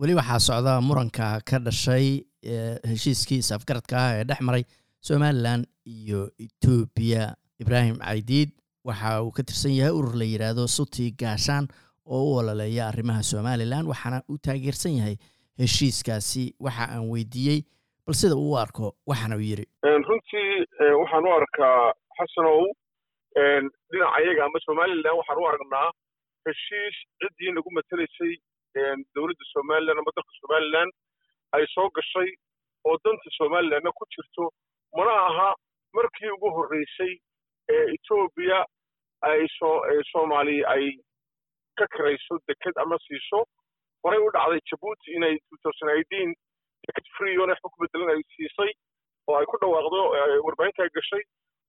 weli waxaa socda muranka ka dhashay heshiiskii isafgaradka ah ee dhex maray somalilan iyo etoobiya ibraahim caydiid waxa uu ka tirsan yahay urur la yidhaahdo suti gaashaan oo u ololeeya arrimaha somalilan waxaana uu taageersan yahay heshiiskaasi. Waxa aan weydiiyey bal sida uu u arko waxaana uu yidhi runtii waxaan u arkaa xasanow dhinaca yaga ama somalilan waxaan u aragnaa heshiis ciddii nagu matelaysay dowladda somalilan ama dalka somalilan ay soo gashay oo danta somalilanna ku jirto mana aha markii ugu horreysay ee etoobiya ay soomaaliya ay ka karayso deked ama siiso. Horay u dhacday jabuuti inay deked freeon waxba ku bedelan ay siisay oo ay ku dhawaaqdo warbaahinta ay gashay.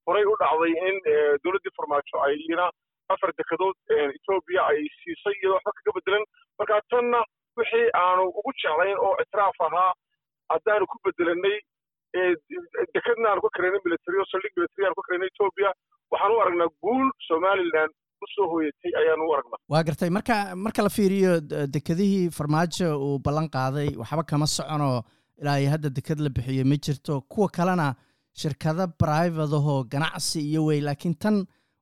Horay u dhacday in dowladdii farmaajo ay iyana afar dekedood etoobiya ay siisay iyadoo waxba kaga bedelan marka tanna wixii aanu ugu jeclayn oo ictiraaf ahaa haddaanu ku bedelanay dekedna aanu ka karaynay military oo saldhig military aanu ka karaynay etoobiya waxaan u aragnaa guul somaliland u soo hooyatay ayaan u aragnaa. Waa gartay. Marka marka la fiiriyo dekedihii farmaajo uu ballan qaaday waxba kama soconoo ilaa iyo hadda deked la bixiyo ma jirto. Kuwa kalena shirkado brivatahoo ganacsi iyo wey laakiin tan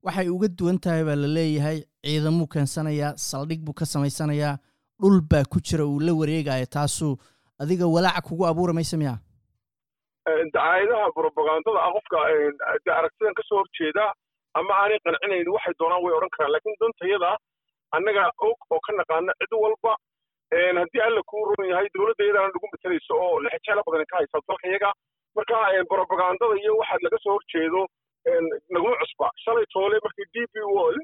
waxay uga duwan tahay baa la leeyahay ciidamuu keensanayaa saldhig buu ka samaysanayaa dhul baa ku jira uu la wareegaya taasuu adiga walaaca kugu abuura maysa miya dacaayadaha brobagandada ah qofka de aragtidan ka soo horjeeda ama aanay qancinayn waxay doonaan way odhan karaan. Lakiin dantayada annaga og oo ka naqaana cid walba haddii alla kuu run yahay dowladda iyadaana nagu matelayso oo lexjeelo badan ka haysa dalka yaga marka brobagandada iyo waxa laga soo horjeedo naguma cusba. Shalay toole markii d b wall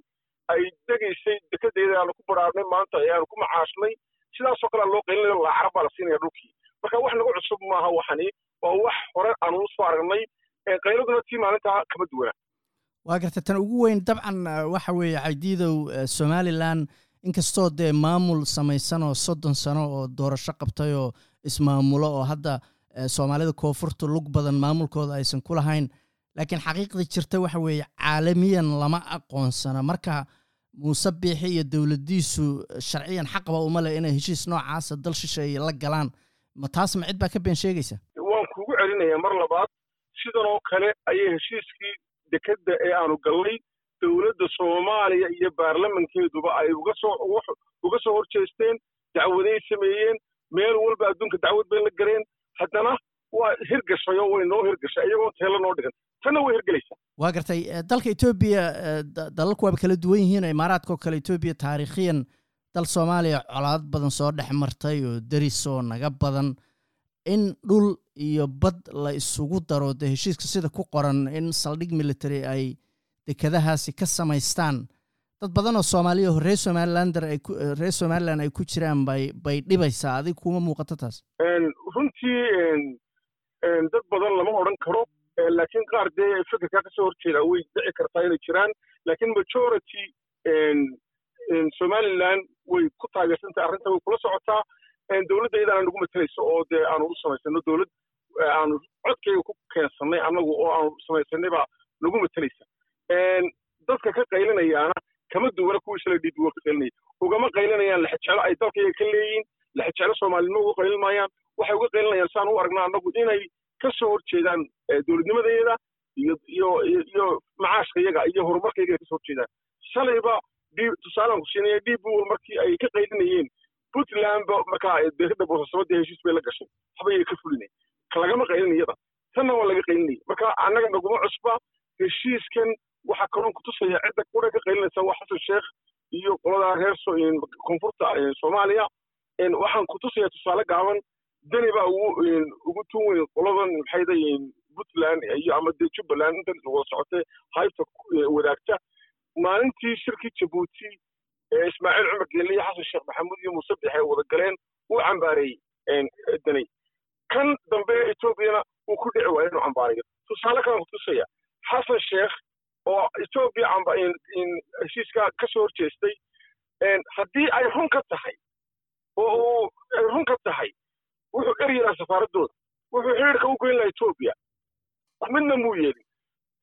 ay degaysay dekedeeda aanu ku baraarnay maanta ayaanu ku macaashnay. Sidaasoo kale loo qeylinayo laacarab baa la siinaya dhulkii. Marka wax nagu cusub maaha waxani waa wax hore aanu u soo aragnay. Qayladuna tii maalintaa kama duwana waa garta tan ugu weyn dabcan waxa weeye caydiidow somalilan inkastoo dee maamul samaysan oo soddon sano oo doorasho qabtay oo ismaamulo oo hadda soomaalida koonfurta lug badan maamulkooda aysan ku lahayn laakiin xaqiiqda jirta waxa weeye caalamiyan lama aqoonsana. Marka muuse biixi iyo dowladdiisu sharciyan xaqba uma leh inay heshiis noocaasa dal shisheeye la galaan. Ma taas ma cid baa ka been sheegaysa? Waan kuugu celinayaa mar labaad sidan oo kale ayay heshiiskii dekedda ee aanu gallay dowladda soomaaliya iyo baarlamankeeduba ay uga soo uga soo horjeesteen dacwaday sameeyeen meel walba adduunka dacwad bay la galeen. Haddana waa hirgashay oo way noo hirgashay iyagoo teelo noo dhigan tanna way hirgelaysaa waa gartay dalka etoobiya dalalku waaba kala duwan yihiin imaaraadka oo kale etoobiya taariikhiyan dal soomaaliya colaad badan soo dhex martay oo deris oo naga badan. In dhul iyo bad la isugu daro dee heshiiska sida ku qoran in saldhig military ay dekedahaasi ka samaystaan. Dad badan oo soomaaliya reer somalilander ay ku reer somaliland ay ku jiraan bay bay dhibaysaa. Adig kuma muuqato taas. Runtii dad badan lama odhan karo laakiin qaar dee fikirkaa ka soo horjeedaa way dhici kartaa inay jiraan. Laakiin majority somaliland way ku taageersantahay arrinta way kula socotaa. Dowladda iyadaana nagu matelayso oo dee aanu u samaysano dowlad aanu codkayga ku keensanay annagu oo aanu samaysanay baa nagu matelaysa dadka ka qaylinayaana kama duwana kuwii shalay d b ka qaylinaya ugama qaylinayaan lexjeclo ay dalkayga ka leeyihiin lexjeclo soomaalinimo uga qaylin maayaan waxay uga qaylinayaan saan u aragna annagu inay ka soo horjeedaan dowladnimadeeda iyo iyo iyo macaashka yaga iyo horumarkayga ay ka soo horjeedaan. Shalayba tusaalaan ku siinaya d b wal markii ay ka qaylinayeen puntlandba markaa deekada boosasabadii heshiis bay la gashay. Waxba yay ka fulinay lagama qaylin iyada. Tanna waa laga qaylinaya marka annaga naguma cusba. Heshiiskan waxaa kaloon kutusaya cidda kura ka qaylinaysa waa xasan sheekh iyo qoladaa reer koonfurta soomaaliya. Waxaan kutusaya tusaale gaaban deni baa ugu tun weyn qoladan maxayda puntland iyo ama dee jubbaland inta wada socotay haybta wadaagta. Maalintii shirkii jabuuti ismaaciil cumar geelle iyo xasan sheekh maxamuud iyo muuse ay wada galeen uu cambaareeyey deni kan dambe etoobiyana uu ku dhici waaya inuu cambaarayo tusaale kalaan kutusaya xasan sheekh oo etoobiya heshiiskaa ka soo horjeestay haddii ay run ka tahay oo ay run ka tahay wuxuu eryaraa safaaraddooda wuxuu xiriirka u goyn lahaa etoobiya midna muu yeelin.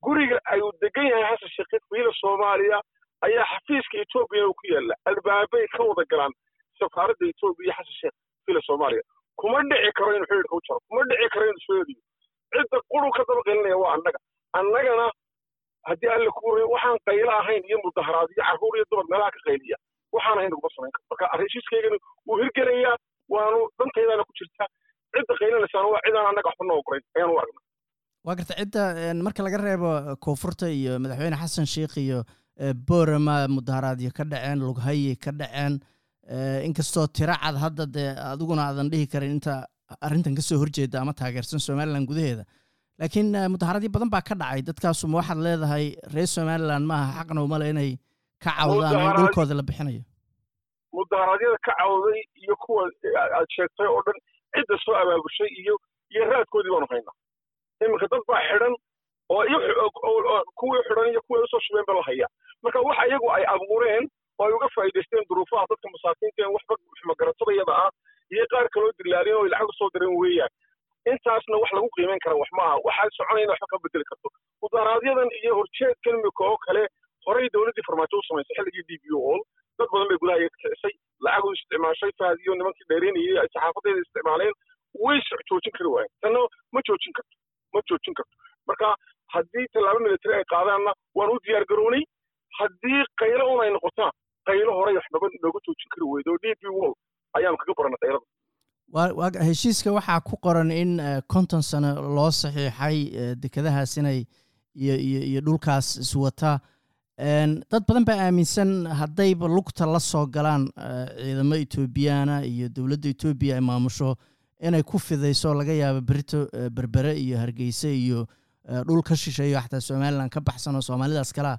Guriga ayuu degan yahay xasan sheekh wiila soomaaliya. Ayaa xafiiska etoobiya ku yaalla. Albaabay ka wada galaan safaaradda etoobiya xasan sheekh fila soomaaliya. Kuma dhici karo inuu xidhiidhka u jaro. Kuma dhici karo inuu soo ediyo cidda quru ka daba qaylinaya waa annaga. Annagana haddii alle ku wariyo waxaan qaylo ahayn iyo mudaharaad iyo carruur iyo dumar meelaha ka qayliya. Waxaan ahayn naguma samayn karo. Marka heshiiskaygana wuu hirgelayaa waanu dantaydaana ku jirtaa cidda qaylinaysaana waa cidaan annaga waxba noo ayaan u aragnaa waa garta cidda marka laga reebo koonfurta iyo madaxweyne xasan sheikh iyo borama mudaharaadyo ka dhaceen lughaye ka dhaceen inkastoo tiro cad hadda dee adiguna aadan dhihi karin inta arrintan ka soo horjeeda ama taageersan somalilan gudaheeda. Laakiin mudaharaadyo badan baa ka dhacay dadkaasuma waxaad leedahay reer somalilan maaha xaqna umale inay ka cawdaan in dhulkooda la bixinayo mudaharaadyada ka cawday iyo kuwa aad sheegtay oo dhan cidda soo abaabushay iyo iyo raadkoodii baanu haynaa. Iminka dad baa xidhan oo kuwii xidhan iyo kuwii u soo shubeen ba la hayaa. Marka waxa iyagu ay abuureen oo ay uga faa'iidaysteen duruufaha dadka masaakiinta een waxba xumagaratadayada ah iyo qaar kaloo dilaalin oo ay lacag u soo direen weeyaan. Intaasna wax lagu qiimeyn kara wax maaha waxaa soconayna waxba ka bedeli karto. Mudaharaaadyadan iyo horjeedkan imika oo kale horey dowladdii farmaajo u samaysay xilligii d b o dad badan bay gudaha iyaga kicisay lacag u isticmaashay fahad iyo nimankii dheereynayay ay saxaafadeeda isticmaaleen. Way joojin kari waayeen. Tanna ma joojin karto ma joojin karto. Marka haddii tallaabo military ay qaadaanna waan u diyaar garoonay. Haddii qaylo un ay noqotaan qaylo horey waxnaba nooga joojin kari weydo d b wol ayaanu kaga baranay qaylada heshiiska waxaa ku qoran in konton sano loo saxiixay dekedahaas inay iyo iyo iyo dhulkaas iswata dad badan baa aaminsan haddayba lugta la soo galaan ciidamo etoobiyaana iyo dowladda etoobiya ay maamusho inay ku fidayso laga yaabo berito berbere iyo hargeyse iyo dhul ka shisheeyo xataa somalilan ka baxsan oo soomaalidaas kalea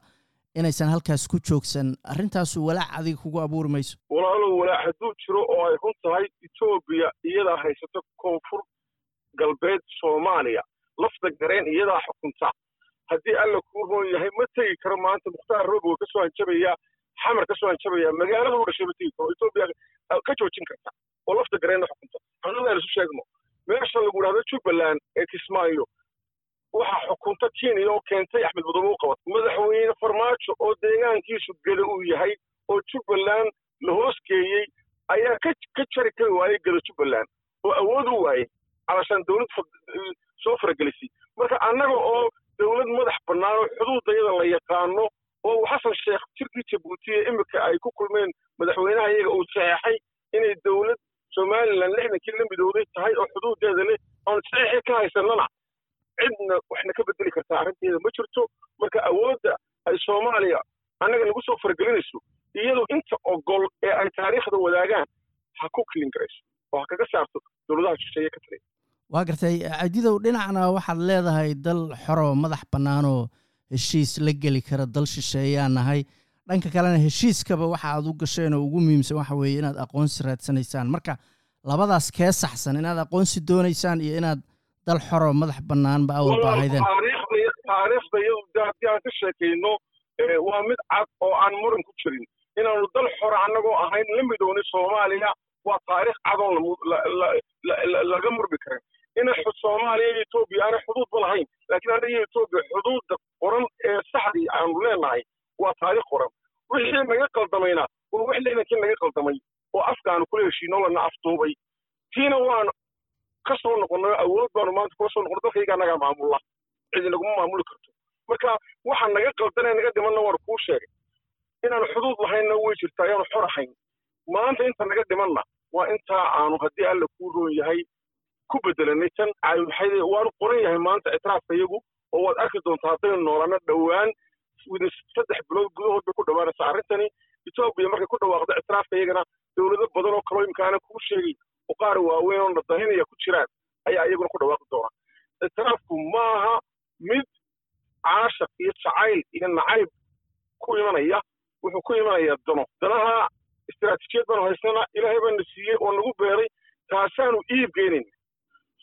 inaysan halkaas ku joogsan. Arrintaasu walaac adiga kugu abuuri mayso walaalow walaac hadduu jiro oo ay run tahay etoobiya iyadaa haysato koonfur galbeed soomaaliya lafda gareen iyadaa xukunta haddii alla kuu roon yahay ma tegi karo maanta mukhtaar roboga ka soo hanjabaya xamar ka soo hanjabaya magaalada u dhashay ma tegi karo etoobiya ka joojin karta oo lafda gareenna xukunta. Xaqadaan isu sheegno meesha lagu idhahdo jubbaland ee kismaayo waxaa xukunta kenya oo keentay axmed madoobe u qabat madaxweyne farmaajo oo deegaankiisu geda uu yahay oo jubbaland la hoos geeyey ayaa ka ka jari kari waayey geda jubbaland oo awood u waayey calashaan dowlad soo faragelisay marka annaga oo dowlad madax bannaan oo xuduudayada la yaqaano oo xasan sheekh jirkii ee imika ay ku kulmeen madaxweynaha iyaga uu saxeexay inay dowlad somalilan lixdankii la midowday tahay oo xuduudeeda leh oon saxeexi ka haysanana cidna waxna ka bedeli kartaa arrinteeda. Ma jirto marka awoodda ay soomaaliya annaga nagu soo faragelinayso iyadu inta ogol ee ay taariikhda wadaagaan ha ku kilin garayso oo ha kaga saarto dowladaha shisheeye ka taliya waa gartay cadidow dhinacna waxaad leedahay dal xoroo madax bannaanoo heshiis la geli kara dal shisheeyaa nahay. Dhanka kalena heshiiskaba waxa aad u gasheen oo ugu muhiimsan waxa weeye inaad aqoonsi raadsanaysaan. Marka labadaas kee saxsan inaad aqoonsi doonaysaan iyo inaad dal xoroo madax bannaanba awal baahaydeen taariikhda haddii aan ka sheekayno waa mid cad oo aan muran ku jirin. Inaanu dal xora annagoo ahayn la midownay soomaaliya waa taariikh cadoon laga murmi karin. Ina soomaaliya iyo etoobiya aanay xuduudba lahayn laakiin annaga iyo etoobiya xuduudda qoran ee saxdii aanu leenahay waa taariikh qoran. Wixii naga qaldamayna waa wix lixdankii naga qaldamay oo afkaanu kula heshiino lana afduubay tiina waanu ka soo noqonnay awood baanu maanta kula soo noqonnay dalkayga annagaa maamulla cidi naguma maamuli karto. Marka waxa naga qaldanee naga dhimanna waanu kuu sheegay. Inaanu xuduud lahaynna way jirtaa ayaanu xor ahayn. Maanta inta naga dhimanna waa intaa aanu haddii alla kuu roon yahay ku bedelanay tan waanu qoran yahay maanta ictiraafka iyagu oo waad arki doontaa haddaynu noolana dhowaan. Saddex bilood gudahood bay ku dhowaanaysaa arrintani etoobiya markay ku dhawaaqdo ictiraafka iyagana dowlado badan oo kaloo imkaana kuu sheegay oo qaar waaweyn oo nadahinaya ku jiraan ayaa iyaguna ku dhawaaqi doona ictiraafku maaha mid caashaq iyo jacayl iyo nacayb ku imanaya wuxuu ku imanayaa dano danaha istiraatiijiyad baanu haysanaa ilaahay baana siiyey oo nagu beeray taasaanu iib geynayna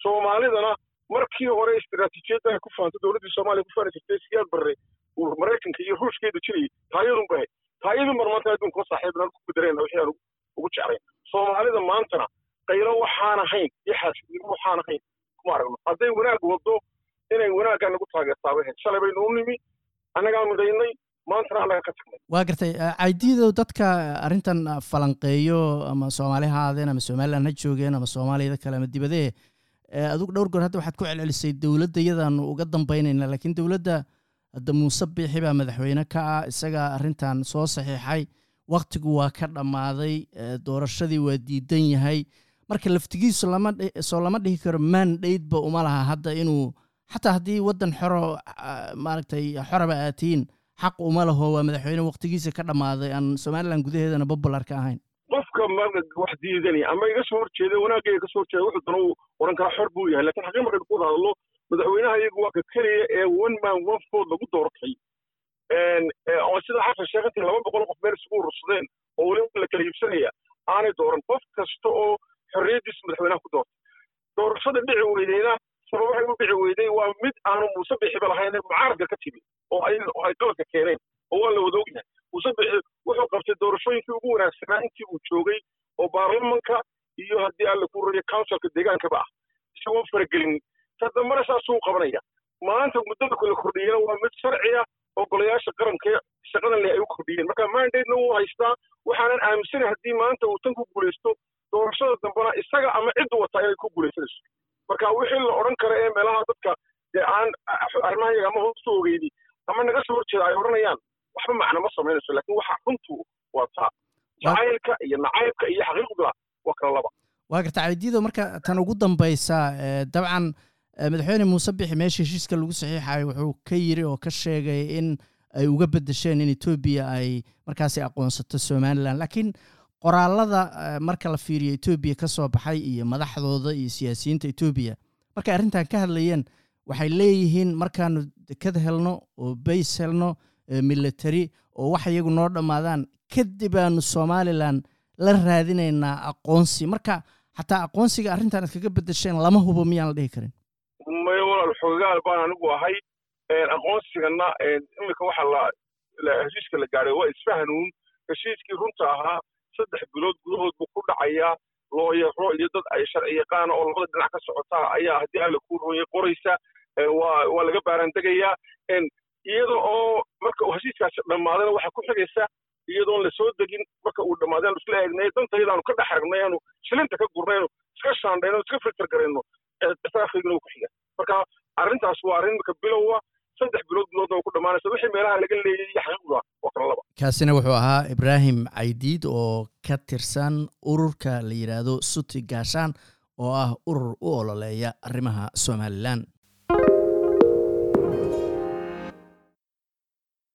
soomaalidana markii hore istiraatiijiyadda ay ku faanto dowladdii soomaaliya ku faani jirtay siyaad barre uu maraykanka iyo ruushkeeda jirayay taayadun bahay taayadun baan maanta adduunka la saaxiibnaan ku bedelayna wixii aan ugu jeclayn soomaalida maantana qaylo waxaan ahayn iyo xaasidnimo waxaan ahayn kuma aragno hadday wanaag waddo inay wanaaggaa nagu taageertaa bay ahayd shalay baynu u nimi annagaa midaynay maantana annaga ka tagnay waa gartay caydiidow dadka arrintan falanqeeyo ama soomaali ha aadeen ama somalilan ha joogeen ama soomaaliyada kale ama dibadee adugu dhowr goor hadda waxaad ku celcelisay dowladda iyadaanu uga dambaynayna laakiin dowladda hadda muuse biixi baa madaxweyne ka ah isagaa arrintan soo saxiixay. Waktigu waa ka dhammaaday doorashadii waa diidan yahay. Marka laftigiisu lama soo lama dhihi karo mandhaydba uma laha hadda inuu xataa haddii waddan xoro maaragtay xoraba aatiin xaq uma laho waa madaxweyne waktigiisa ka dhammaaday. Aan somalilan gudaheedana popular ka ahayn wax diidanaya ama iga soo horjeeda wanaagayga ka soo horjeeda wuxuu uu oran karaa xor buu yahay. Lakin xaqii markaynu ku hadlo madaxweynaha iyagu waa ka keliya ee one man one vote lagu doortay. Oo sida xasan sheekh intii laba boqol qof meel isugu urursadeen oo weliba la kala iibsanaya aanay dooran qof kasta oo xorriyaddiisa madaxweynaha ku doortay. Doorashada dhici weydeyna sababahay u dhici weyday waa mid aanu muuse bixiba lahayn mucaaradka ka timi oo ay qaladka keeneen oo waa la wada ogyahay muuse bixi wuxuu qabtay doorashooyinkii ugu wanaagsanaa intii uu joogay oo baarlamanka iyo haddii alla ku rariyo counsilka deegaankaba ah isagoo faragelin. Ta dambana saasuu qabanaya. Maanta muddada kala kordhiyana waa mid sharciya oo golayaasha qaranka shaqadan leh ay u kordhiyeen. Marka mandate-na wuu haystaa waxaanan aaminsanay haddii maanta uu tan ku guulaysto doorashada dambena isaga ama ciddu wataa inay ku guulaysanayso marka wixii la odhan kara ee meelaha dadka dee aan arrimahayaga ama hoos u ogeyni ama naga soo horjeeda ay odhanayaan waxba macno ma samaynayso laakiin waxa runtu waa taa jacaylka iyo nacaybka iyo xaqiiqda waa kala laba waa garta caydido marka tan ugu dambaysa dabcan madaxweyne muuse bixi meesha heshiiska lagu saxiixayo wuxuu ka yiri oo ka sheegay in ay uga bedesheen in etoobiya ay markaasi aqoonsato somalilan laakiin qoraalada marka la fiiriyo etoobiya ka soo baxay iyo madaxdooda iyo siyaasiyiinta etoobiya markay arrintan ka hadlayeen waxay leeyihiin markaanu dekad helno oo bays helno military oo wax iyagu noo dhammaadaan kadibaanu somalilan la raadinaynaa aqoonsi. Marka xataa aqoonsiga arrintan ad kaga bedesheen lama hubo miyaan la dhihi karin. May walaal xoogaal baan anigu ahay. Aqoonsigana imika waxa heshiiska la gaadhay waa isfahanuun. Heshiiskii runta ahaa saddex bilood gudahood buu ku dhacayaa looyaro iyo dad ay sharci yaqaana oo labada dhinac ka socotaa ayaa haddii alla ku rooye qoraysa waa laga baarandegayaa iyada oo marka uu heshiiskaasi dhammaadana waxaa ku xigaysa iyadoon la soo degin marka uu dhammaadeen isla eegnay dantayadaanu ka dhex aragnay aanu shilinta ka gurnayno iska shaandhayno iska filter garayno ictiraafkayguna uu ku xiga. Marka arrintaas waa arrin marka bilowa saddex bilood gudoodna ku dhammaanaysa. Wixii meelaha laga leeyay iyo xaqiiqda waa kala laba. Kaasina wuxuu ahaa ibraahim caydiid oo ka tirsan ururka la yidhaahdo suti gaashaan oo ah urur u ololeeya arrimaha somalilan